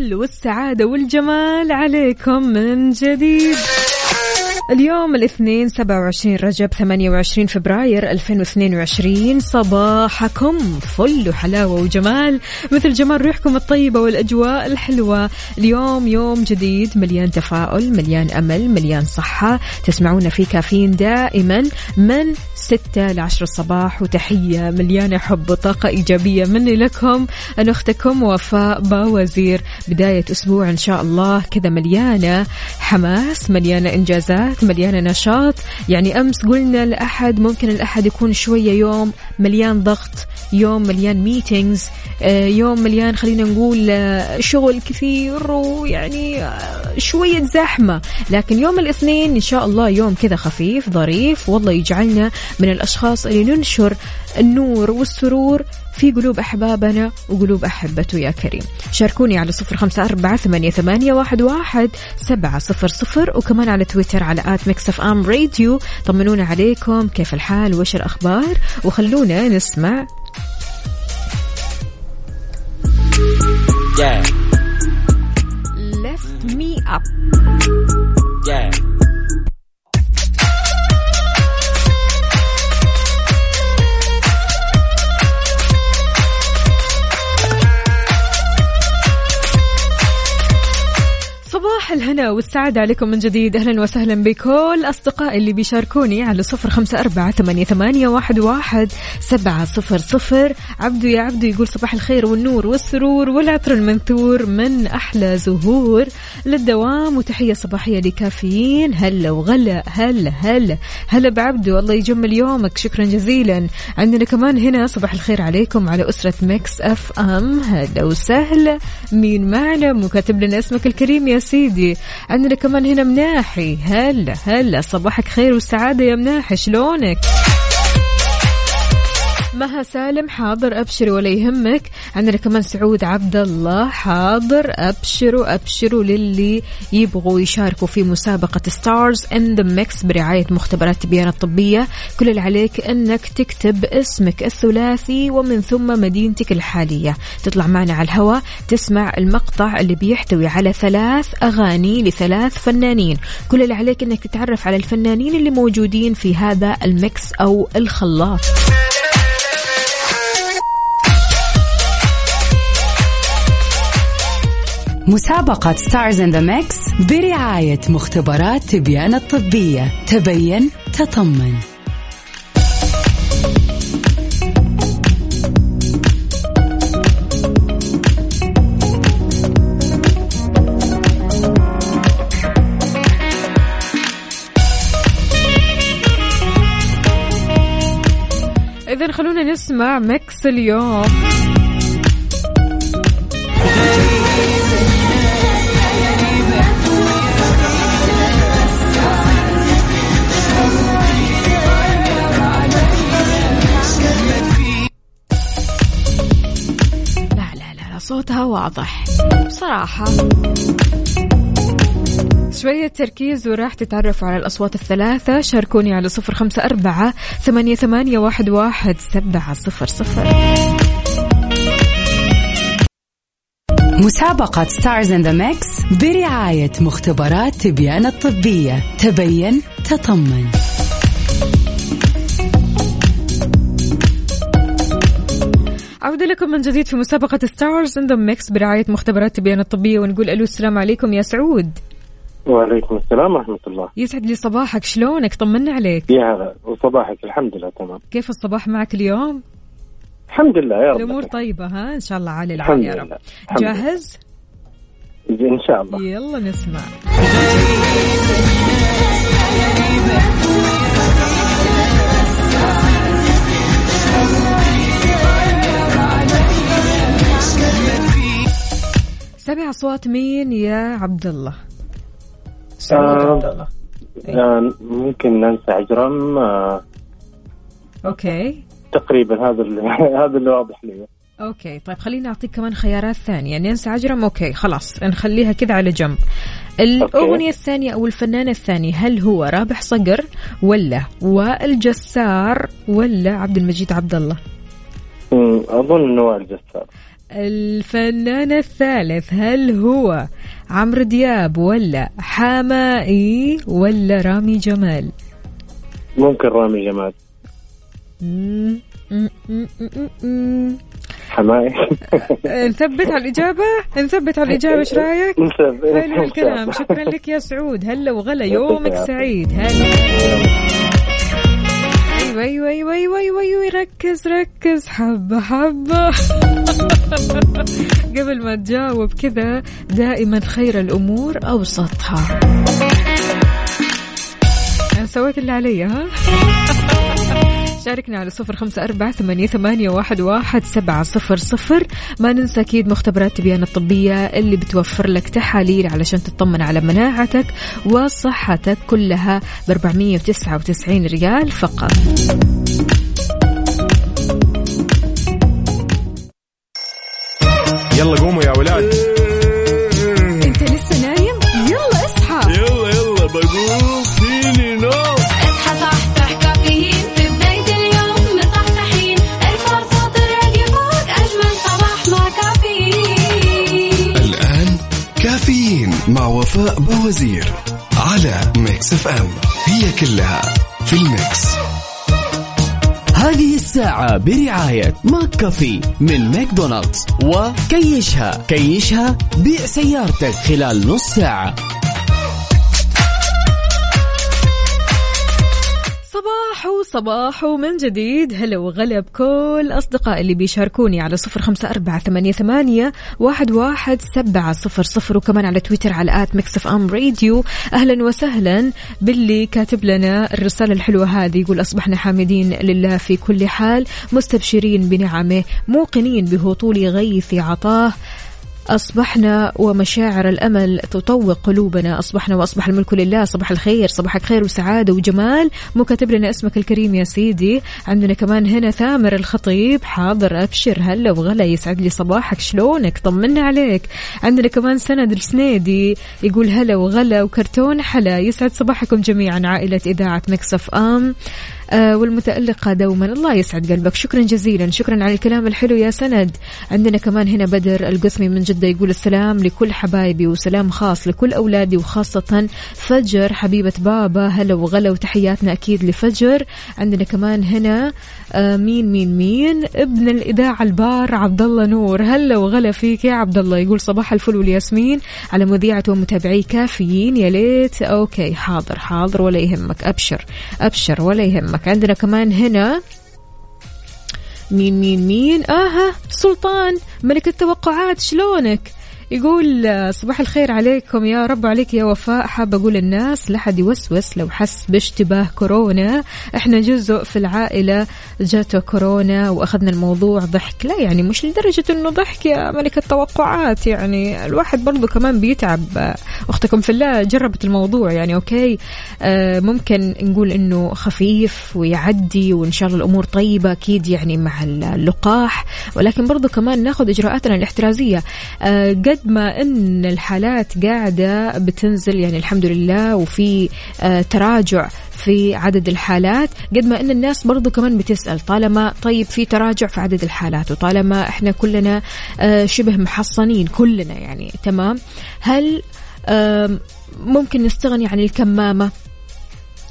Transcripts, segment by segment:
الفل والسعادة والجمال عليكم من جديد. اليوم الاثنين 27 رجب 28 فبراير 2022 صباحكم فل وحلاوة وجمال. مثل جمال ريحكم الطيبة والأجواء الحلوة. اليوم يوم جديد مليان تفاؤل مليان أمل مليان صحة. تسمعونا في كافيين دائما من 6 ل 10 الصباح. وتحية مليانة حب وطاقة إيجابية مني لكم. أنا أختكم وفاء باوزير. بداية أسبوع إن شاء الله كذا مليانة حماس مليانة إنجازات. مليانة نشاط. يعني أمس قلنا الأحد ممكن الأحد يكون شوية يوم مليان ضغط يوم مليان ميتينجز يوم مليان خلينا نقول آه، شغل كثير ويعني آه، شوية زحمة. لكن يوم الاثنين إن شاء الله يوم كذا خفيف ظريف والله يجعلنا من الأشخاص اللي ننشر النور والسرور في قلوب أحبابنا وقلوب أحبته يا كريم. شاركوني على صفر خمسة أربعة ثمانية, ثمانية واحد, واحد سبعة صفر صفر وكمان على تويتر على at Mix FM Radio. طمنونا عليكم. كيف الحال؟ وش الأخبار؟ وخلونا نسمع. Yeah, Lift Me Up. Yeah. الهنا والسعادة عليكم من جديد. أهلا وسهلا بكل أصدقائي اللي بيشاركوني على صفر خمسة أربعة ثمانية, ثمانية واحد, واحد سبعة صفر صفر. عبدو يا عبدو يقول صباح الخير والنور والسرور والعطر المنثور من أحلى زهور للدوام وتحية صباحية لكافيين. هلا وغلا هلا هلا هلا بعبدو. الله يجمل يومك. شكرا جزيلا. عندنا كمان هنا صباح الخير عليكم على أسرة Mix FM. هلا وسهلا. مين معنا؟ مو كاتب لنا اسمك الكريم يا سيدي. عندنا كمان هنا مناحي. هلا هلا صباحك خير والسعادة يا مناحي. شلونك؟ مها سالم حاضر ابشري ولا يهمك. عندنا كمان سعود عبد الله حاضر أبشروا أبشروا للي يبغوا يشاركوا في مسابقة Stars in the Mix برعاية مختبرات تبيان الطبية. كل اللي عليك إنك تكتب اسمك الثلاثي ومن ثم مدينتك الحالية. تطلع معنا على الهواء تسمع المقطع اللي بيحتوي على ثلاث أغاني لثلاث فنانين. كل اللي عليك إنك تتعرف على الفنانين اللي موجودين في هذا ال mix أو الخلاط. مسابقة Stars in the Mix برعاية مختبرات تبيان الطبية. تبين تطمن. إذا خلونا نسمع ميكس اليوم. صوتها واضح. بصراحة. شوية تركيز وراح تتعرفوا على الأصوات الثلاثة. شاركوني على صفر خمسة أربعة ثمانية, ثمانية واحد, واحد سبعة صفر صفر. مسابقة Stars in the Mix برعاية مختبرات تبيان الطبية. تبين تطمن. عودة لكم من جديد في مسابقة Stars in the Mix برعاية مختبرات تبيان الطبية ونقول ألو السلام عليكم يا سعود. وعليكم السلام ورحمة الله. يسعد لي صباحك شلونك؟ طمنا عليك. يا هلا وصباحك الحمد لله تمام. كيف الصباح معك اليوم؟ الحمد لله يا رب. الأمور طيبة ها؟ إن شاء الله عالي الحمد العال يا رب. الحمد لله. جاهز؟ إن شاء الله. يلا نسمع. أصوات مين يا عبد الله سعود آه. عبد الله آه، ممكن نانسي عجرم آه، okay. تقريبا هذا اللي هذا اللي واضح لي. okay. طيب خليني أعطيك كمان خيارات ثانية. نانسي عجرم؟ okay خلاص. نخليها كذا على جنب. الأغنية الثانية أو الفنان الثاني هل هو رابح صقر ولا وائل جسار ولا عبد المجيد عبد الله أظن إنه وائل جسار. الفنان الثالث هل هو عمرو دياب ولا حمائي ولا رامي جمال؟ ممكن رامي جمال. حماي نثبت على الإجابة؟ نثبت على الإجابة إيش رأيك؟ حلو الكلام شكرا لك يا سعود. هلا وغلا يومك سعيد. هلا. أيوه أيوه أيوه أيوه أيوه أيوه ركز ركز. حبة حبة. قبل ما تجاوب كذا دائما خير الأمور أوسطها. أنا سويت اللي علي ها؟ شاركنا على صفر خمسة أربعة ثمانية, ثمانية واحد, واحد سبعة صفر صفر. ما ننسى أكيد مختبرات تبيان الطبية اللي بتوفر لك تحاليل علشان تطمن على مناعتك وصحتك كلها ب 499 ريال فقط. يلا قوموا يا ولاد. مع وفاء بوزير على Mix FM. هي كلها في ال mix. هذه الساعة برعاية McCafé من ماكدونالدز وكيشها كيشها بيع سيارتك خلال نص ساعة. صباحو صباحو من جديد. هلا وغلا بكل أصدقاء اللي بيشاركوني على صفر خمسة أربعة ثمانية, ثمانية واحد, واحد سبعة صفر صفر وكمان على تويتر على at Mix FM Radio. أهلا وسهلا باللي كاتب لنا الرسالة الحلوة هذه يقول أصبحنا حامدين لله في كل حال مستبشرين بنعمه موقنين بهطول غيث عطاه. أصبحنا ومشاعر الأمل تطوق قلوبنا. أصبحنا وأصبح الملك لله. صباح الخير. صباحك خير وسعادة وجمال. مو كاتب لنا اسمك الكريم يا سيدي. عندنا كمان هنا ثامر الخطيب. حاضر أبشر. هلا وغلا. يسعد لي صباحك. شلونك؟ طمنا عليك. عندنا كمان سند السنيدي. يقول هلا وغلا وكرتون حلا. يسعد صباحكم جميعا. عائلة إذاعة مكسف أم. والمتألقة دوما. الله يسعد قلبك. شكرا جزيلا. شكرا على الكلام الحلو يا سند. عندنا كمان هنا بدر القسمي من جدة يقول السلام لكل حبايبي وسلام خاص لكل أولادي وخاصة فجر. حبيبة بابا هلا وغلا وتحياتنا أكيد لفجر. عندنا كمان هنا آه، مين مين مين؟ ابن الإذاعة البار عبد الله نور. هلا وغلا فيك يا عبد الله يقول صباح الفل والياسمين. على مذيعة ومتابعي كافيين. يا ليت. أوكي حاضر حاضر. ولا يهمك. أبشر أبشر ولا يهمك. عندنا كمان هنا. مين مين مين؟ آها سلطان ملك التوقعات شلونك؟ يقول صباح الخير عليكم. يا رب عليك يا وفاء. حاب أقول الناس لا حد يوسوس لو حس باشتباه كورونا. إحنا جزء في العائلة جاته كورونا وأخذنا الموضوع ضحك. لا يعني مش لدرجة إنه ضحك يا ملك التوقعات. يعني الواحد برضو كمان بيتعب. أختكم في الله جربت الموضوع. يعني أوكي آه، ممكن نقول إنه خفيف ويعدي وإن شاء الله الأمور طيبة أكيد يعني مع اللقاح. ولكن برضو كمان ناخذ إجراءاتنا الاحترازية. آه، قد ما إن الحالات قاعدة بتنزل يعني الحمد لله وفي آه، تراجع في عدد الحالات قد ما إن الناس برضو كمان بتسأل طالما طيب في تراجع في عدد الحالات وطالما إحنا كلنا آه، شبه محصنين كلنا يعني تمام؟ هل ممكن نستغني عن الكمامة؟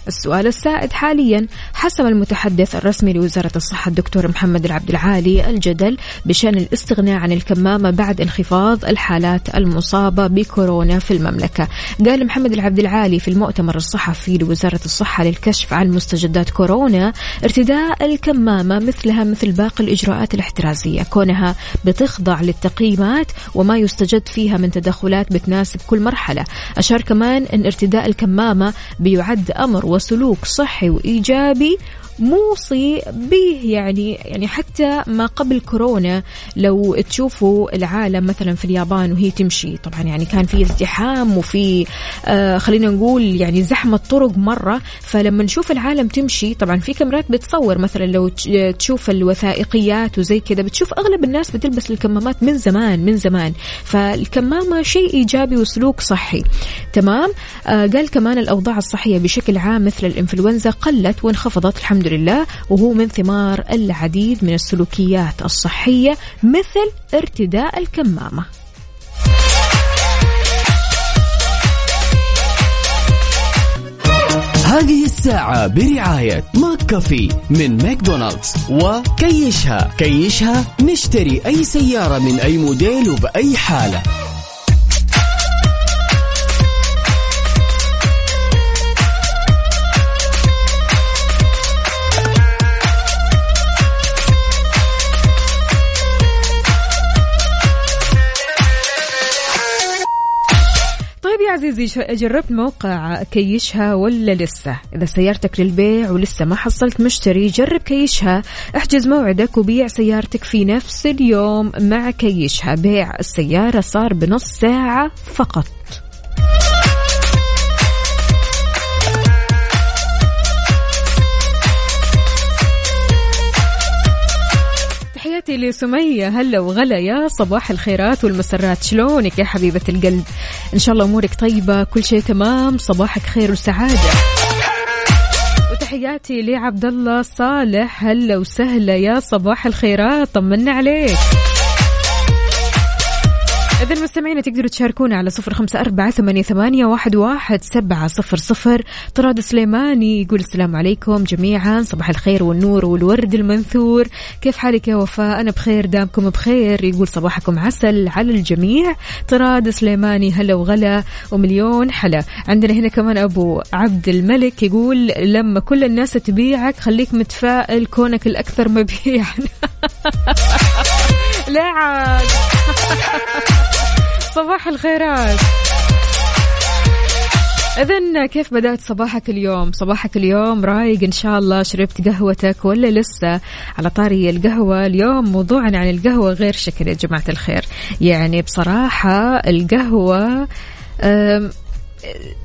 السؤال السائد حاليا حسم المتحدث الرسمي لوزارة الصحة الدكتور محمد العبد العالي الجدل بشأن الاستغناء عن الكمامة بعد انخفاض الحالات المصابة بكورونا في المملكة. قال محمد العبد العالي في المؤتمر الصحفي لوزارة الصحة للكشف عن مستجدات كورونا ارتداء الكمامة مثلها مثل باقي الإجراءات الاحترازية. كونها بتخضع للتقييمات وما يستجد فيها من تدخلات بتناسب كل مرحلة. أشار كمان أن ارتداء الكمامة بيعد أمر وسلوك صحي وإيجابي موصي به يعني يعني حتى ما قبل كورونا لو تشوفوا العالم مثلا في اليابان وهي تمشي. طبعا يعني كان في ازدحام وفي آه خلينا نقول يعني زحمة طرق مرة. فلما نشوف العالم تمشي طبعا في كاميرات بتصور. مثلا لو تش- تشوف الوثائقيات وزي كذا بتشوف أغلب الناس بتلبس الكمامات من زمان من زمان. فالكمامة شيء إيجابي وسلوك صحي. تمام؟ آه قال كمان الأوضاع الصحية بشكل عام مثل الإنفلونزا قلت وانخفضت الحمد لله وهو من ثمار العديد من السلوكيات الصحية مثل ارتداء الكمامة. هذه الساعة برعاية McCafé من ماكدونالدز. وكيشها كيشها نشتري أي سيارة من أي موديل وبأي حالة. عزيزي جربت موقع كيشها ولا لسه؟ إذا سيارتك للبيع ولسه ما حصلت مشتري جرب كيشها. احجز موعدك وبيع سيارتك في نفس اليوم مع كيشها. بيع السيارة صار بنص ساعة فقط. تحياتي لسمية. هلا وغلا يا صباح الخيرات والمسرات. شلونك يا حبيبة القلب؟ إن شاء الله أمورك طيبة كل شيء تمام صباحك خير وسعادة. وتحياتي لعبد الله صالح. هلا وسهلا يا صباح الخيرات طمنا عليك. إذا مستمعينا تقدروا تشاركونا على صفر خمسة أربعة ثمانية, ثمانية واحد, واحد سبعة صفر صفر. طراد سليماني يقول السلام عليكم جميعا صباح الخير والنور والورد المنثور. كيف حالك يا وفاء؟ أنا بخير دامكم بخير. يقول صباحكم عسل على الجميع. طراد سليماني هلا وغلا ومليون حلا. عندنا هنا كمان أبو عبد الملك يقول لما كل الناس تبيعك خليك متفائل كونك الأكثر مبيعا. لا عاد صباح الخيرات. إذا كيف بدأت صباحك اليوم؟ صباحك اليوم رايق إن شاء الله؟ شربت قهوتك ولا لسه؟ على طاري القهوة اليوم موضوعنا عن القهوة غير شكل يا جماعة الخير، يعني بصراحة القهوة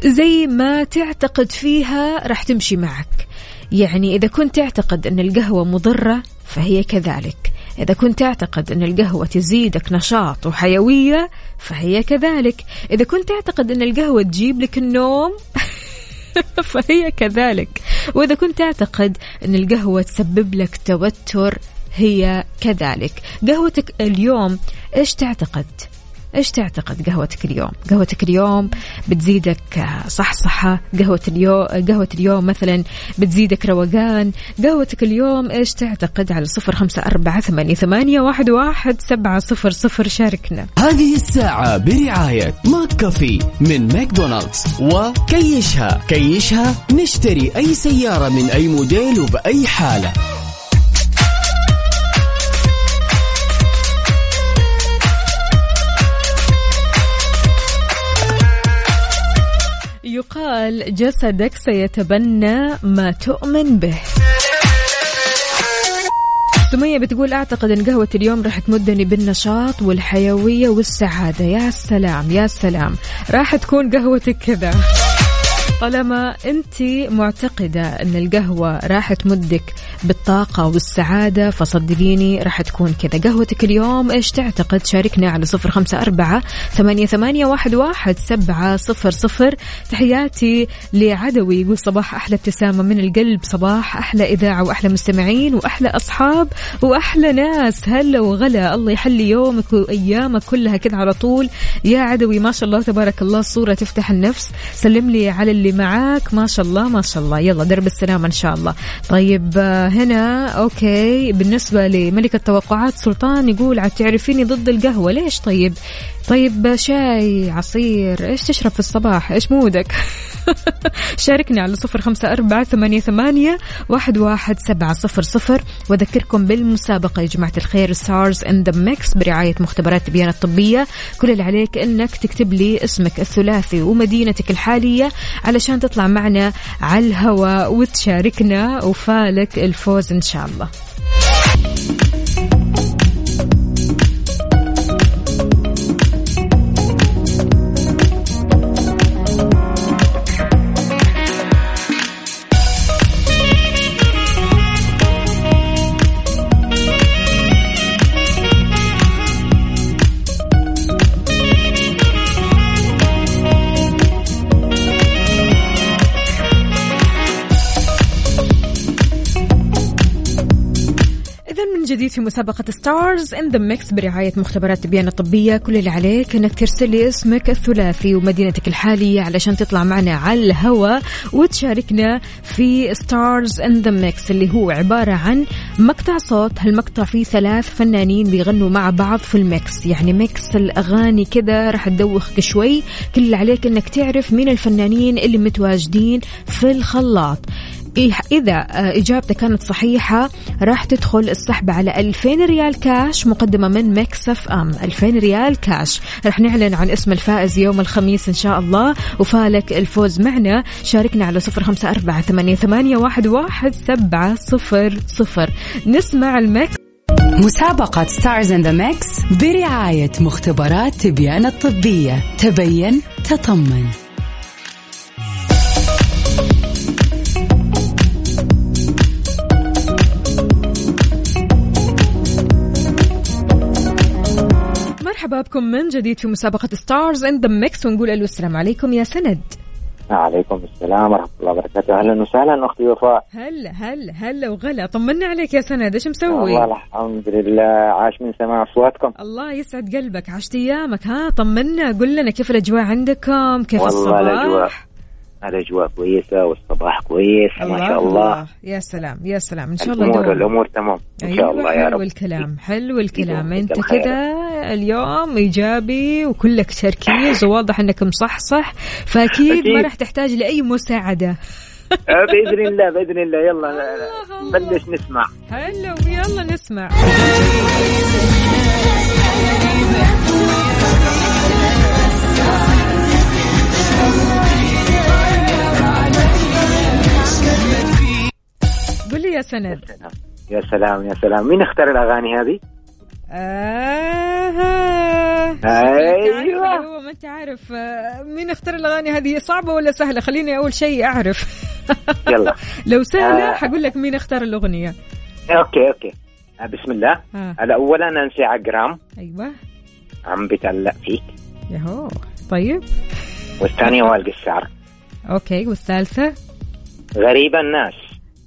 زي ما تعتقد فيها راح تمشي معك. يعني إذا كنت تعتقد أن القهوة مضرة فهي كذلك. إذا كنت تعتقد أن القهوة تزيدك نشاط وحيوية فهي كذلك. إذا كنت تعتقد أن القهوة تجيب لك النوم فهي كذلك. وإذا كنت تعتقد أن القهوة تسبب لك توتر هي كذلك. قهوتك اليوم إيش تعتقد؟ إيش تعتقد قهوتك اليوم؟ قهوتك اليوم بتزيدك صحصحة، قهوة اليوم قهوة اليوم مثلا بتزيدك روقان، قهوتك اليوم إيش تعتقد؟ على صفر خمسة أربعة ثمانية, ثمانية واحد, واحد سبعة صفر صفر شاركنا. هذه الساعة برعاية McCafé من ماكدونالدز وكيشها. كيشها نشتري أي سيارة من أي موديل وبأي حالة. يقال جسدك سيتبنى ما تؤمن به. سمية بتقول أعتقد أن قهوة اليوم راح تمدني بالنشاط والحيوية والسعادة. يا سلام يا سلام. راح تكون قهوتك كذا. طالما أنت معتقدة أن القهوة راح تمدك بالطاقة والسعادة فصدقيني راح تكون كذا. قهوتك اليوم إيش تعتقد؟ شاركنا على صفر خمسة أربعة ثمانية, ثمانية واحد, واحد سبعة صفر صفر. تحياتي لعدوي يقول صباح أحلى ابتسامة من القلب صباح أحلى إذاعة وأحلى مستمعين وأحلى أصحاب وأحلى ناس. هلا وغلا الله يحلي يومك وأيامك كلها كذا على طول. يا عدوي ما شاء الله تبارك الله الصورة تفتح النفس. سلم لي على اللي معاك. ما شاء الله ما شاء الله. يلا درب السلامة إن شاء الله. طيب آه، هنا أوكي. بالنسبة لملك التوقعات سلطان يقول عاد تعرفيني ضد القهوة. ليش طيب؟ طيب شاي عصير إيش تشرب في الصباح؟ إيش mood ك؟ شاركنا على صفر خمسة أربعة ثمانية, ثمانية واحد, واحد سبعة صفر صفر وذكركم بالمسابقة يا جماعة الخير Stars in the Mix برعاية مختبرات تبيان الطبية. كل اللي عليك إنك تكتب لي اسمك الثلاثي ومدينتك الحالية علشان تطلع معنا على الهواء وتشاركنا وفالك الفوز إن شاء الله. في مسابقة Stars in the Mix برعاية مختبرات تبيان الطبية. كل اللي عليك إنك ترسل لي اسمك الثلاثي ومدينتك الحالية علشان تطلع معنا على الهواء وتشاركنا في Stars in the Mix اللي هو عبارة عن مقطع صوت. هالمقطع فيه ثلاث فنانين بيغنوا مع بعض في ال mix. يعني mix الأغاني كذا راح تدوخك شوي. كل اللي عليك إنك تعرف مين الفنانين اللي متواجدين في الخلاط. إذا آه، إجابتك كانت صحيحة راح تدخل السحب على 2000 ريال كاش مقدمة من Mix FM. 2000 ريال كاش. راح نعلن عن اسم الفائز يوم الخميس إن شاء الله وفالك الفوز معنا. شاركنا على صفر خمسة أربعة ثمانية, واحد, سبعة صفر صفر. نسمع ال mix مسابقة Stars in the Mix برعاية مختبرات تبيان الطبية. تبين تطمن. مرحبا بكم من جديد في مسابقة Stars in the Mix ونقول ألو السلام عليكم يا سند. عليكم السلام ورحمة الله وبركاته. أهلا وسهلا أختي وفاء. هلا هلا هلا وغلا. طمنا عليك يا سند. إيش مسوي؟ والله الحمد لله. عاش من سماع أصواتكم. الله يسعد قلبك. عشت أيامك. ها طمنا. قل لنا كيف الأجواء عندكم؟ كيف والله الصباح؟ الأجواء الأجواء كويسة والصباح كويس ما شاء الله. يا سلام يا سلام. إن شاء الله الأمور دوم. الأمور تمام. شاء أيوة الله يا حلو رب. الكلام حلو الكلام. أنت. كذا اليوم إيجابي وكلك تركيز وواضح إنك مصحصح فأكيد ما. راح تحتاج لأي مساعدة. آه، بإذن الله بإذن الله. يلا الله. بلش نسمع. حلو يلا نسمع. قل لي يا سند. يا سلام يا سلام. مين اختار الأغاني هذه؟ آه. أيوة. هو ما انت عارف آه، مين اختار الأغاني هذه؟ صعبة ولا سهلة؟ خليني أول شيء أعرف. يلا. لو سهلة آه. حقول لك مين اختار الأغنية. okay okay. آه، بسم الله. ها الأولا نانسي عجرام. أيوه. عم بتعلق فيك. يهو. طيب. والثانية وائل جسار. أوكي والثالثة؟ غريبة الناس.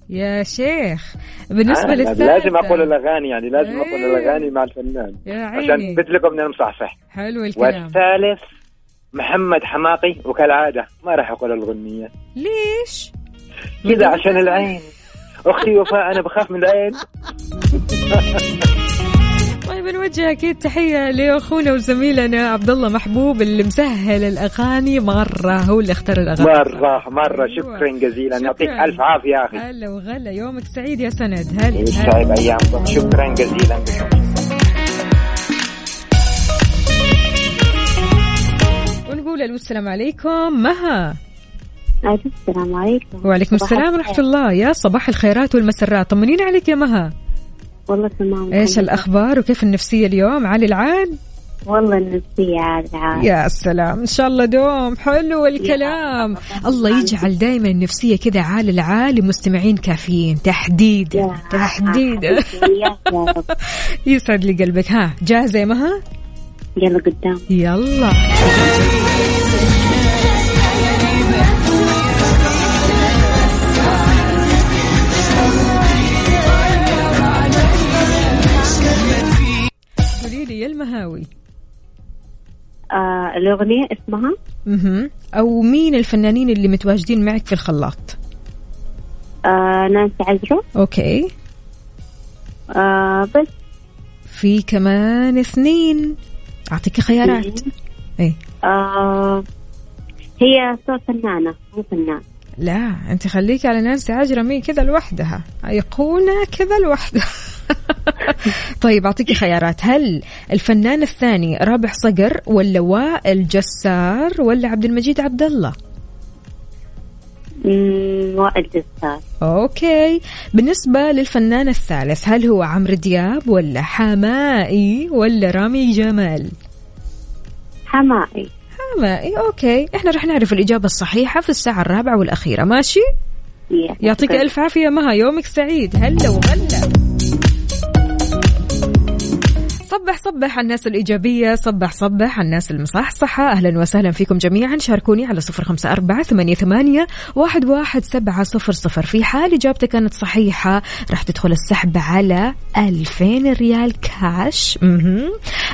يا شيخ بالنسبة آه، للثالثة. لازم أقول الأغاني يعني لازم أقول إيه. الأغاني مع الفنان. يا عشان عيني. اثبت لكم اني مصحصح. حلو الكلام. والثالث محمد حماقي وكالعادة ما راح أقول الاغنيه ليش؟ كذا عشان العين. أختي وفاء أنا بخاف من العين. طيب نوجه أكيد تحيه لأخونا وزميلنا عبد الله محبوب اللي مسهل الأغاني مرة هو اللي اختار الأغاني. مرة مرة. أيوة. شكرا جزيلا. يعطيك ألف عافية يا أخي. هلا وغلا. يومك سعيد يا سند. هلا. يسعد ايامكم شكرا جزيلا. بكم ونقول ألو السلام عليكم. مها. السلام عليكم. وعليكم السلام. ورحمة الله. يا صباح الخيرات والمسرات. طمنين عليك يا مها. والله تمام إيش. الأخبار وكيف النفسية اليوم؟ عالي العال والله النفسية عاد يا سلام إن شاء الله دوم. حلو الكلام. الله يجعل دائما النفسية كذا عال العال لمستمعين كافيين. تحديدا تحديدا. يسعد لي قلبك. ها جاهزة يا مها؟ يلا قدام. يلا. المهاوي؟ آه الأغنية اسمها؟ مهم. أو مين الفنانين اللي متواجدين معك في الخلاط؟ آه نانسي عزرو أوكي. آه بس. في كمان اثنين. أعطيك خيارات. إيه. آه هي صوت فنانة مو فنان. لا أنت خليكي على نانسي عجرمي كذا لوحدها. ايقونه كذا لوحدها. طيب أعطيكي خيارات. هل الفنان الثاني رابح صقر ولا وائل جسار ولا عبد المجيد عبد الله؟ وائل جسار okay. بالنسبة للفنان الثالث هل هو عمرو دياب ولا حماقي ولا رامي جمال؟ حماقي. حماقي okay. إحنا رح نعرف الإجابة الصحيحة في الساعة الرابعة والأخيرة. ماشي. يعطيك ألف عافية مها يومك سعيد. هلا وغلا. صبح صبح على الناس الإيجابية صبح صبح على الناس المصحصحة. أهلا وسهلا فيكم جميعا. شاركوني على صفر خمسة أربعة ثمانية, ثمانية واحد, واحد سبعة صفر صفر. في حال إجابتك كانت صحيحة راح تدخل السحب على ألفين ريال كاش.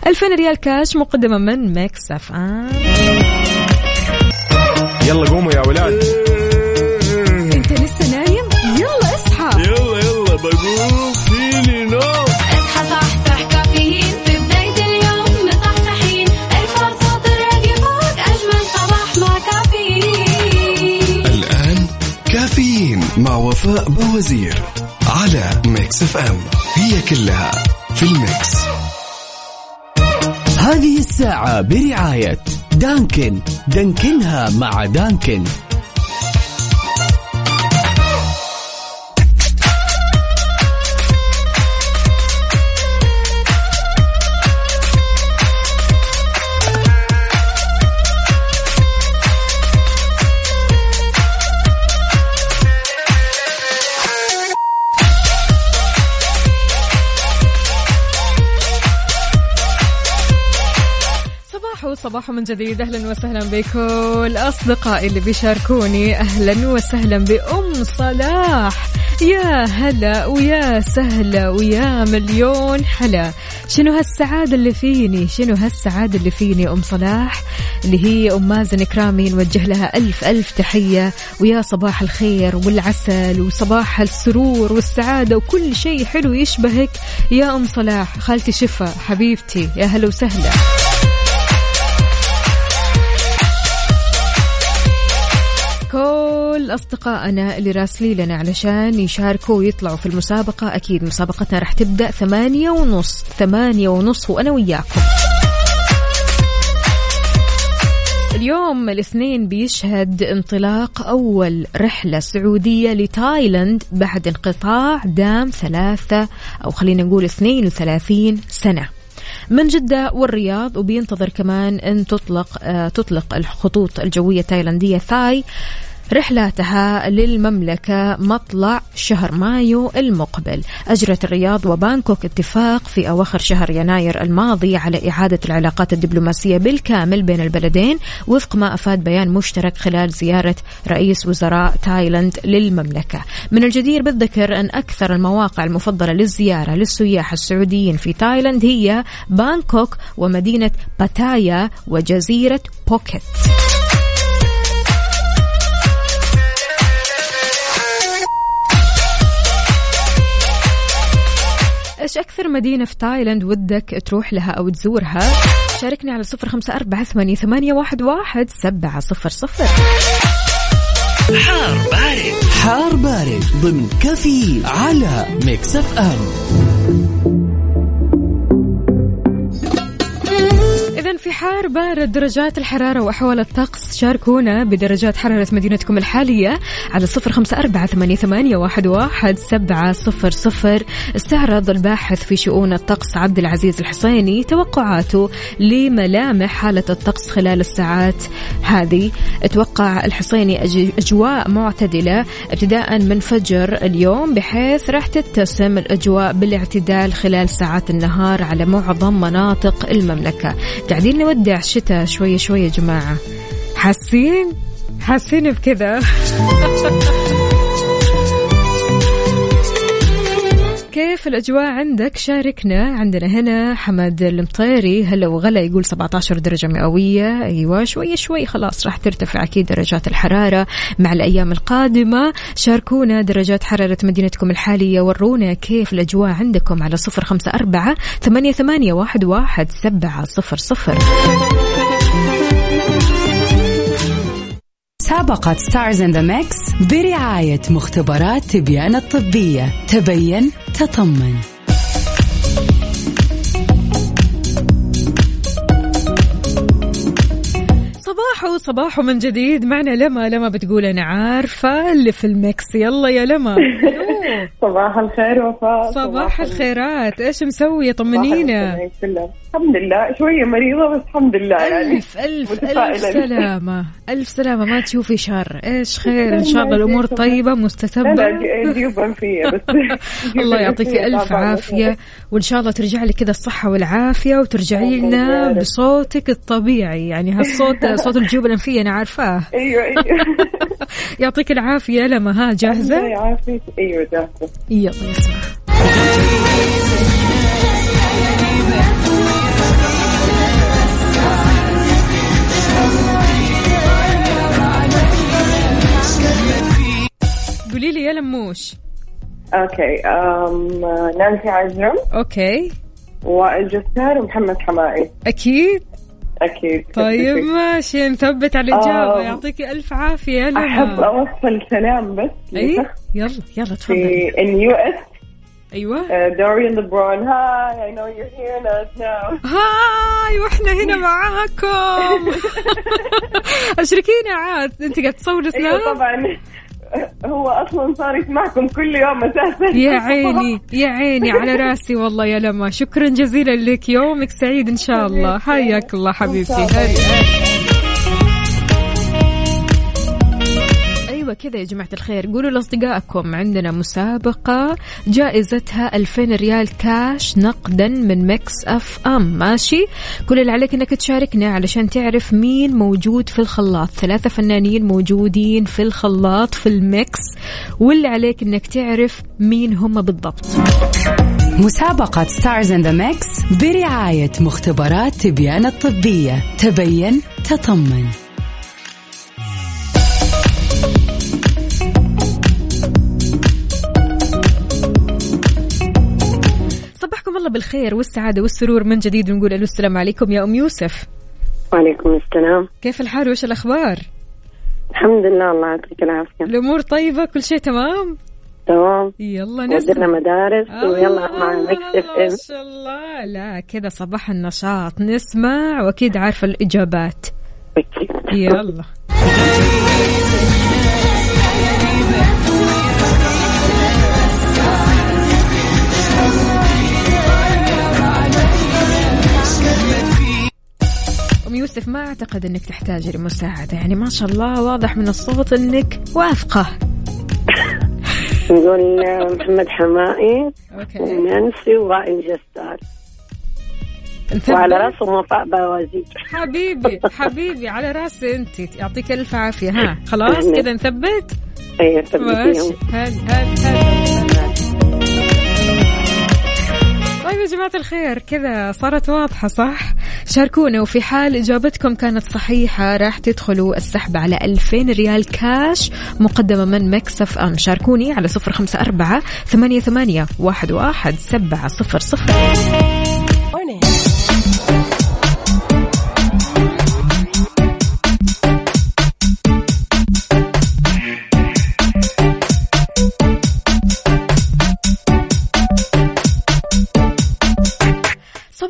ألفين ريال كاش مقدمة من ميكس أف أم. يلا قوموا يا ولاد. مع وفاء بوزير على ميكس اف ام هي كلها في الميكس هذه الساعة برعاية دانكن. دانكنها مع دانكن. صباح من جديد أهلا وسهلا بكل أصدقائي اللي بيشاركوني. أهلا وسهلا بأم صلاح. يا هلا ويا سهلا ويا مليون حلا شنو هالسعادة اللي فيني؟ شنو هالسعادة اللي فيني أم صلاح؟ اللي هي أم مازن كرامي نوجه لها ألف ألف تحية. ويا صباح الخير والعسل وصباح السرور والسعادة وكل شيء حلو يشبهك. يا أم صلاح خالتي شفا حبيبتي يا هلا وسهلا. كل أصدقائنا اللي راسلي لنا علشان يشاركوا ويطلعوا في المسابقة أكيد مسابقتنا راح تبدأ ثمانية ونص ثمانية ونص وأنا وياكم. اليوم الاثنين بيشهد انطلاق أول رحلة سعودية لتايلاند بعد انقطاع دام ثلاثة أو خلينا نقول 32 سنة. من جدة والرياض وبينتظر كمان أن تطلق آه تطلق الخطوط الجوية التايلاندية ثاي رحلاتها للمملكة مطلع شهر مايو المقبل. أجرت الرياض وبانكوك اتفاق في أواخر شهر يناير الماضي على إعادة العلاقات الدبلوماسية بالكامل بين البلدين وفق ما أفاد بيان مشترك خلال زيارة رئيس وزراء تايلاند للمملكة. من الجدير بالذكر أن أكثر المواقع المفضلة للزيارة للسياح السعوديين في تايلاند هي بانكوك ومدينة باتايا وجزيرة بوكيت. إيش أكثر مدينة في تايلاند ودك تروح لها أو تزورها؟ شاركني على صفر خمسة أربعة ثمانية, ثمانية واحد, واحد سبعة صفر صفر. حار بارد. حار بارد ضمن كافيه على ميكس أف أم. إذا في حار بارد درجات الحرارة وأحوال الطقس. شاركونا بدرجات حرارة مدينتكم الحالية على صفر خمسة أربعة ثمانية, واحد, سبعة صفر صفر. استعرض الباحث في شؤون الطقس عبد العزيز الحسيني توقعاته لملامح حالة الطقس خلال الساعات هذه. توقع الحسيني أج- أجواء معتدلة ابتداء من فجر اليوم بحيث راح تتسم الأجواء بالاعتدال خلال ساعات النهار على معظم مناطق المملكة. قاعدين نودع الشتاء شوية شوية يا جماعة. حاسين؟ حاسين بكذا؟ كيف الأجواء عندك؟ شاركنا عندنا هنا حمد المطيري. هلا وغلا يقول 17 درجة مئوية. أيوة شوي شوي خلاص راح ترتفع أكيد درجات الحرارة مع الأيام القادمة. شاركونا درجات حرارة مدينتكم الحالية. ورونا كيف الأجواء عندكم على صفر خمسة أربعة ثمانية, ثمانية واحد, واحد سبعة صفر صفر. مسابقة Stars in the Mix برعاية مختبرات تبيان الطبية. تبين تطمن. صباحو صباحو من جديد. معنا لما لما بتقول أنا عارفة اللي في المكس يلا يا لما. صباح الخير وفاء. صباح الخيرات. إيش مسويه طمنينا الحمد لله. شوية مريضة بس الحمد لله يعني. ألف ألف ألف. سلامة. ألف سلامة. ما تشوفي شر. إيش خير؟ إن شاء الله الله الأمور. طيبة مستتبة لا بس الله يعطيك ألف عافية. وإن شاء الله ترجع لك كذا الصحة والعافية وترجعي لنا. بصوتك الطبيعي. يعني هالصوت صوت الجيوب الأنفية أنا عارفاه. أيوه أيوه. يعطيك العافية لما ها الله جاهزة يعافيك. أيوه جاهزة يلا نسمع. قولي لي يا لموش. أوكي أم نانسي عجرم. okay. وائل جسار ومحمد حماقي. أكيد. أكيد. طيب ماشي. نثبت على الإجابة. آه. يعطيك ألف عافية. يا أحب لما أوصل سلام بس أي لشخص يلا يلا تفضلي في ال US. أيوة. دوريان ليبرون. Hi I know you're hearing us now hi وإحنا هنا معاكم. اشركينا عاد. أنت قاعد تصور Snap أيوه طبعا. هو أصلا صار يسمعكم كل يوم أساسا. يا عيني يا عيني على راسي والله يا لما. شكرا جزيلا لك يومك سعيد إن شاء الله. حياك الله حبيبتي. هلا أيوه كذا يا جماعة الخير. قولوا لأصدقائكم عندنا مسابقة جائزتها 2000 ريال كاش نقدا من مكس أف أم. ماشي؟ كل اللي عليك إنك تشاركنا علشان تعرف مين موجود في الخلاط. ثلاثة فنانين موجودين في الخلاط في المكس واللي عليك إنك تعرف مين هم بالضبط. مسابقة Stars in the Mix برعاية مختبرات تبيان الطبية. تبين تطمن. الله بالخير والسعادة والسرور من جديد ونقول ألو السلام عليكم يا أم يوسف. وعليكم السلام. كيف الحال وش الأخبار؟ الحمد لله الله يعطيك العافية. الأمور طيبة؟ كل شيء تمام؟ تمام. يلا نسمع. مدارس ويلا الله، مع ميكس اف ام ما شاء الله. لا كذا صباح النشاط. نسمع وأكيد عارفة الإجابات. يلا. يوسف ما أعتقد إنك تحتاجي لمساعده يعني ما شاء الله واضح من الصوت إنك واثقة. نقول محمد حمائي ونانسي جسار نثبت؟ وعلى راسهم وفاء بوازيك. حبيبي حبيبي على راسي أنت. يعطيك ألف عافية. ها خلاص كذا نثبت ماشي. ثبتيهم هل هل هل. طيب يا جماعة الخير كذا صارت واضحة صح؟ شاركونا وفي حال إجابتكم كانت صحيحة راح تدخلوا السحب على 2000 ريال كاش مقدمة من مكسف أم شاركوني على صفر خمسة أربعة ثمانية ثمانية واحد واحد سبعة صفر صفر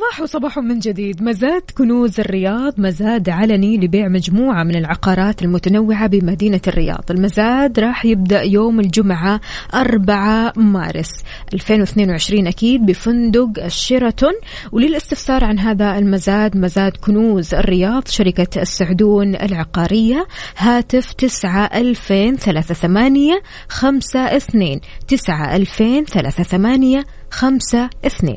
صباح وصباح من جديد. مزاد كنوز الرياض مزاد علني لبيع مجموعة من العقارات المتنوعة بمدينة الرياض. المزاد راح يبدأ يوم الجمعة 4 مارس 2022 أكيد بفندق الشيراتون. وللاستفسار عن هذا المزاد مزاد كنوز الرياض شركة السعدون العقارية هاتف 9 2000 38 5 2 9 2000 38 5 2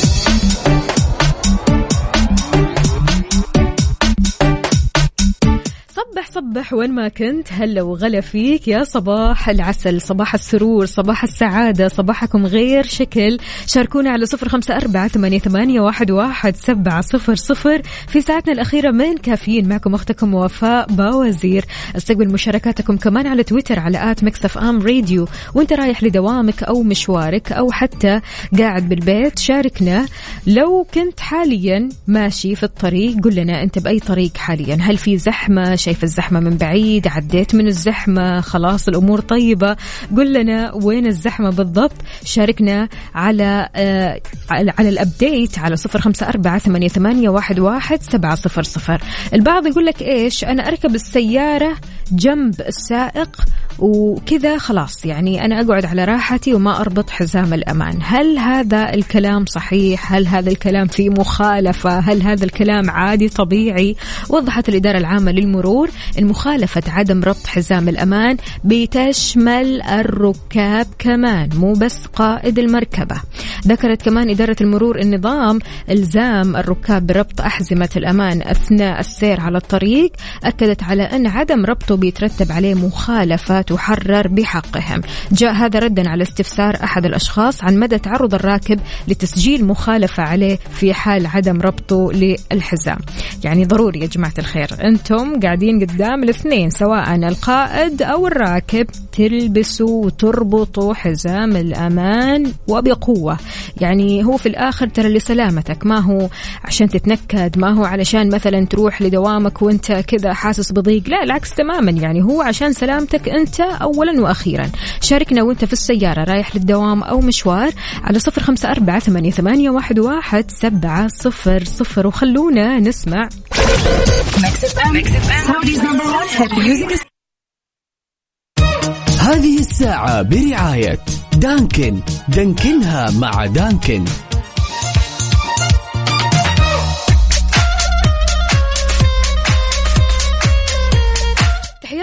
صبح وين ما كنت. هلا وغلا فيك يا صباح العسل صباح السرور صباح السعادة صباحكم غير شكل. شاركونا على صفر خمسة أربعة ثمانية, واحد سبعة صفر صفر. في ساعتنا الأخيرة من كافيين معكم أختكم وفاء باوزير. استقبل مشاركاتكم كمان على تويتر على at ميكس اف ام راديو. وانت رايح لدوامك أو مشوارك أو حتى قاعد بالبيت شاركنا. لو كنت حاليا ماشي في الطريق قل لنا أنت بأي طريق حاليا. هل في زحمة شايف الزحمة من بعيد عديت من الزحمة خلاص الأمور طيبة. قل لنا وين الزحمة بالضبط. شاركنا على آه على الأبديت على صفر خمسة أربعة ثمانية, ثمانية واحد, واحد سبعة صفر صفر. البعض يقول لك إيش؟ أنا أركب السيارة جنب السائق وكذا خلاص. يعني أنا أقعد على راحتي وما أربط حزام الأمان. هل هذا الكلام صحيح؟ هل هذا الكلام فيه مخالفة؟ هل هذا الكلام عادي طبيعي؟ وضحت الإدارة العامة للمرور أن مخالفة عدم ربط حزام الأمان بتشمل الركاب كمان مو بس قائد المركبة. ذكرت كمان إدارة المرور النظام إلزام الركاب بربط أحزمة الأمان أثناء السير على الطريق. أكدت على أن عدم ربطه بيترتب عليه مخالفة تحرر بحقهم. جاء هذا ردا على استفسار أحد الأشخاص عن مدى تعرض الراكب لتسجيل مخالفة عليه في حال عدم ربطه للحزام. يعني ضروري يا جماعة الخير. أنتم قاعدين قدام الاثنين سواء القائد أو الراكب تلبسوا وتربطوا حزام الأمان وبقوة. يعني هو في الآخر ترى لسلامتك. ما هو عشان تتنكد ما هو علشان مثلا تروح لدوامك وانت كذا حاسس بضيق. لا العكس تماما. يعني هو عشان سلامتك أنت اولا وأخيرا. شاركنا وانت في السيارة رايح للدوام أو مشوار على صفر خمسة أربعة ثمانية, واحد سبعة صفر صفر. وخلونا نسمع. هذه الساعة برعاية دانكن. دانكنها مع دانكن.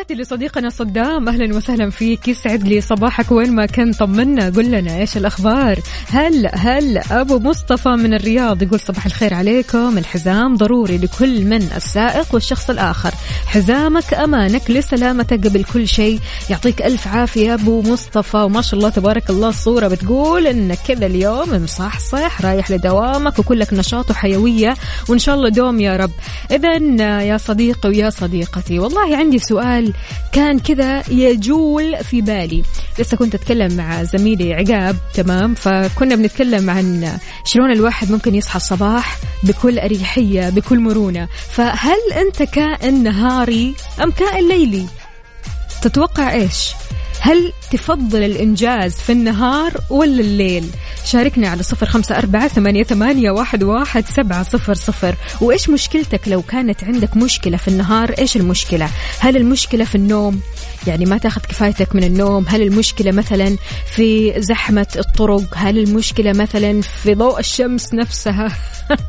تحياتي لصديقنا صدام أهلا وسهلا فيك. يسعد لي صباحك وين ما كان طمنا. قل لنا إيش الأخبار؟ هل هل أبو مصطفى من الرياض يقول صباح الخير عليكم؟ الحزام ضروري لكل من السائق والشخص الآخر. حزامك أمانك لسلامتك قبل كل شيء. يعطيك ألف عافية أبو مصطفى. وما شاء الله تبارك الله الصورة بتقول انك كذا اليوم مصحصح رايح لدوامك وكلك نشاط وحيوية. وإن شاء الله دوم يا رب. اذا يا صديقي ويا صديقتي والله عندي سؤال. كان كذا يجول في بالي. لسه كنت أتكلم مع زميلي عقاب تمام؟ فكنا بنتكلم عن شلون الواحد ممكن يصحى الصباح بكل أريحية بكل مرونة. فهل أنت كائن نهاري أم كائن ليلي؟ تتوقع إيش؟ هل تفضل الإنجاز في النهار ولا الليل؟ شاركنا على صفر خمسة أربعة ثمانية, ثمانية واحد, واحد سبعة صفر صفر. وإيش مشكلتك لو كانت عندك مشكلة في النهار؟ إيش المشكلة؟ هل المشكلة في النوم؟ يعني ما تاخذ كفايتك من النوم؟ هل المشكلة مثلا في زحمة الطرق؟ هل المشكلة مثلا في ضوء الشمس نفسها؟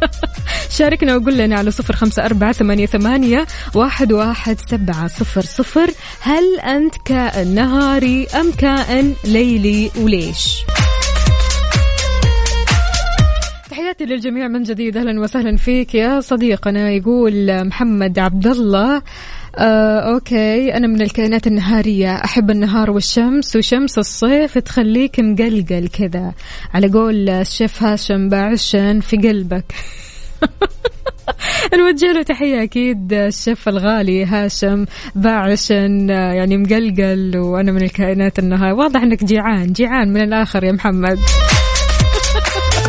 شاركنا وقول لنا على صفر خمسة أربعة ثمانية, ثمانية واحد, واحد سبعة صفر صفر. هل أنت كائن نهاري أم كائن ليلي وليش؟ تحياتي للجميع من جديد. أهلا وسهلا فيك يا صديقنا يقول محمد عبد الله آه، أوكي. أنا من الكائنات النهارية. أحب النهار والشمس وشمس الصيف تخليك مقلقل كذا. على قول الشيف هاشم باعشن في قلبك. نوجه له تحية أكيد الشيف الغالي هاشم باعشن يعني مقلقل وأنا من الكائنات النهار. واضح أنك جيعان. جيعان من الآخر يا محمد.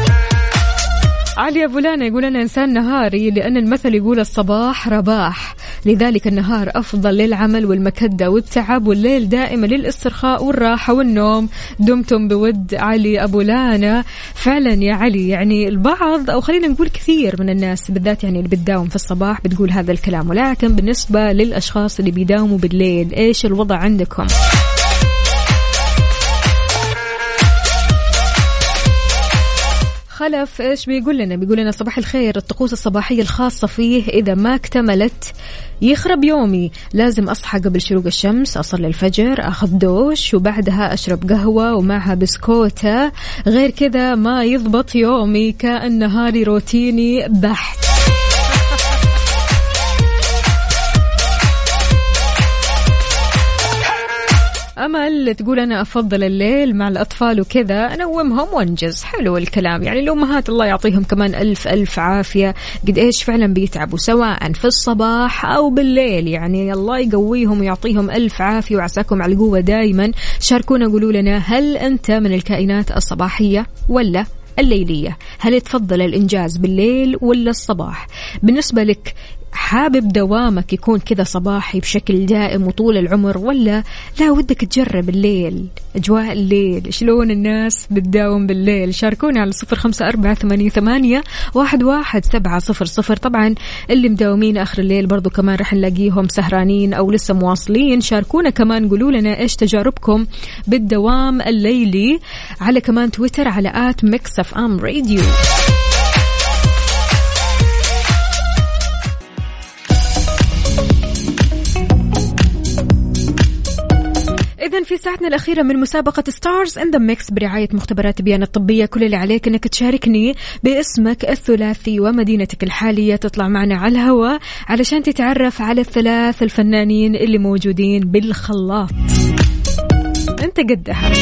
علي أبو لانا يقول أنا إنسان نهاري لأن المثل يقول الصباح رباح. لذلك النهار أفضل للعمل والمكدة والتعب والليل دائما للإسترخاء والراحة والنوم. دمتم بود علي أبو لانا. فعلا يا علي يعني البعض أو خلينا نقول كثير من الناس بالذات يعني اللي بتداوم في الصباح بتقول هذا الكلام. ولكن بالنسبة للأشخاص اللي بيداوموا بالليل إيش الوضع عندكم؟ خلف إيش بيقول لنا؟ بيقول لنا صباح الخير الطقوس الصباحية الخاصة فيه إذا ما اكتملت يخرب يومي. لازم أصحى قبل شروق الشمس أصلي الفجر أخذ دوش وبعدها أشرب قهوة ومعها بسكوتة. غير كذا ما يضبط يومي كأن نهاري روتيني بحت. أمل تقول أنا أفضل الليل مع الأطفال وكذا أنومهم وأنجز. حلو الكلام. يعني الأمهات الله يعطيهم كمان ألف ألف عافية. قد إيش فعلا بيتعبوا سواء في الصباح أو بالليل. يعني الله يقويهم ويعطيهم ألف عافية وعساكم على القوة دائما شاركونا قولوا لنا هل أنت من الكائنات الصباحية ولا الليلية؟ هل تفضل الإنجاز بالليل ولا الصباح؟ بالنسبة لك حابب دوامك يكون كذا صباحي بشكل دائم وطول العمر ولا لا ودك تجرب الليل أجواء الليل شلون الناس بتداوم بالليل؟ شاركونا على صفر خمسة أربعة ثمانية, واحد, واحد سبعة صفر صفر. طبعا اللي مداومين آخر الليل برضو كمان رح نلاقيهم سهرانين أو لسه مواصلين. شاركونا كمان قولوا لنا إيش تجاربكم بالدوام الليلي على كمان تويتر على at ميكس أف أم راديو. إذا في ساعتنا الأخيرة من مسابقة Stars in the Mix برعاية مختبرات بيان الطبية. كل اللي عليك إنك تشاركني باسمك الثلاثي ومدينتك الحالية. تطلع معنا على الهواء علشان تتعرف على الثلاث الفنانين اللي موجودين بالخلاط. أنت قدها.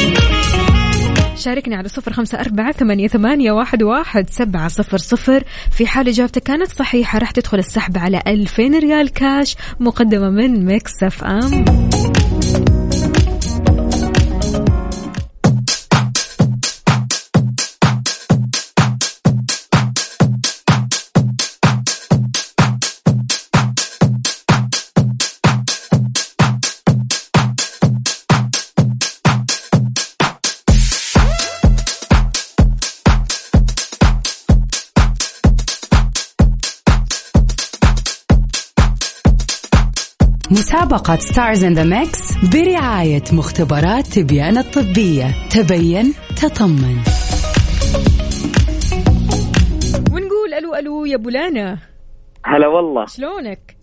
شاركني على صفر خمسة أربعة ثمانية, ثمانية واحد, واحد سبعة صفر صفر. في حال إجابتك كانت صحيحة راح تدخل السحب على ألفين ريال كاش مقدمة من ميكس أف أم. مسابقة Stars in the Mix برعاية مختبرات بيان الطبية. تبين تطمن. ونقول ألو ألو يا بولانا. هلا والله. شلونك؟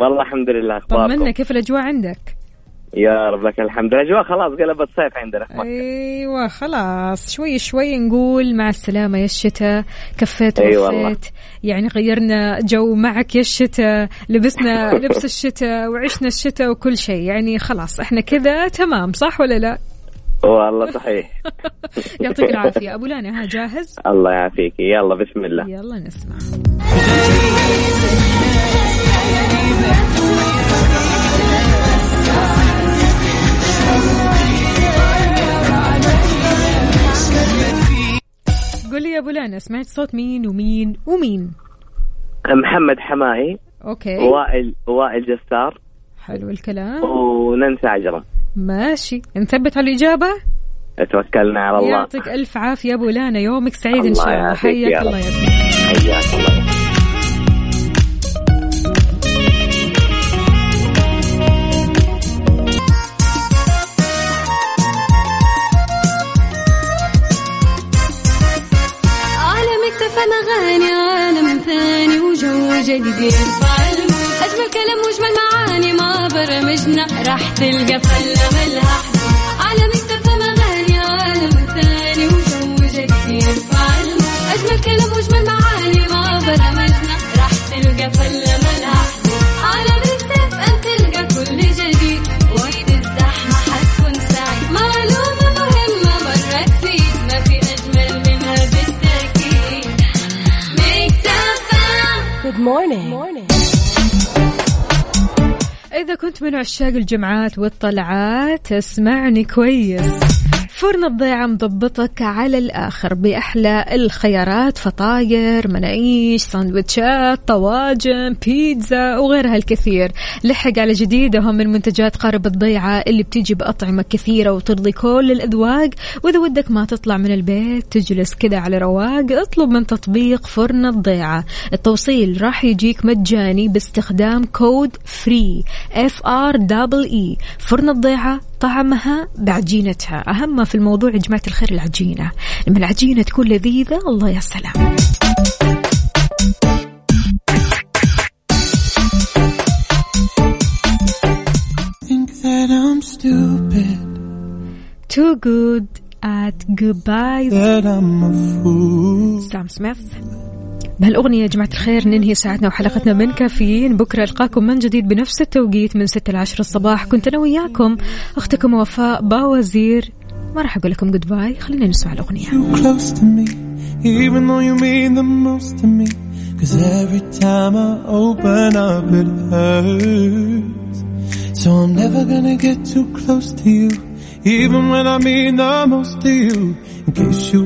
والله الحمد لله أخباركم؟ طمنا كيف الأجواء عندك؟ يا رب لك الحمد. الاجواء خلاص قلبت صيف عندنا. في مكه أيوه خلاص. شوي شوي نقول مع السلامة يا الشتاء. كفيت أي ووفيت والله. يعني غيرنا جو معك يا الشتاء. لبسنا لبس الشتاء وعشنا الشتاء وكل شيء. يعني خلاص إحنا كذا تمام صح ولا لا؟ والله صحيح. يعطيك العافية. أبو لانا ها جاهز؟ الله يعافيك. يلا بسم الله. يلا نسمع. قول لي يا أبو لانا سمعت صوت مين ومين ومين؟ محمد حمائي أوكي. وائل وائل جسار. حلو الكلام. وننسى عجرم ماشي. نثبت على الإجابة؟ توكلنا على الله. يعطيك ألف عافية أبو لانا يومك سعيد إن شاء الله. حياك. الله يا حياك الله. وجو جديد يرفع المود أجمل كلام وأجمل معاني ما برمجنا. راح تلقى فلة ملها حدود. عالم اكتفى اغاني عالم ثاني وجو جديد أجمل كلام وأجمل معاني ما برمجنا. راح تلقى فلة ملها إذا كنت من عشاق الجمعات والطلعات اسمعني كويس. فرن الضيعة مضبطك على الآخر بأحلى الخيارات فطاير مناقيش ساندويتشات طواجن بيتزا وغيرها الكثير. لحق على جديدهم من منتجات قارب الضيعة اللي بتيجي بأطعمة كثيرة وترضي كل الأذواق. وإذا ودك ما تطلع من البيت تجلس كذا على رواق اطلب من تطبيق فرن الضيعة. التوصيل راح يجيك مجاني باستخدام كود free F R double E فرن الضيعة طعمها بعجينتها. أهم في الموضوع يا جماعة الخير العجينة. لما العجينة تكون لذيذة الله يا سلام. Too good at goodbyes. سام سميث بهالأغنية يا جماعة الخير ننهي ساعتنا وحلقتنا من كافيين بكرة ألقاكم من جديد بنفس التوقيت من 6 ل 10 الصباح كنت أنا وياكم أختكم وفاء باوزير ما راح أقول لكم goodbye خلينا نسمع الأغنية. Cause every time I open up, it hurts. So I'm never gonna get too close to you, even when I mean the most to you. In case you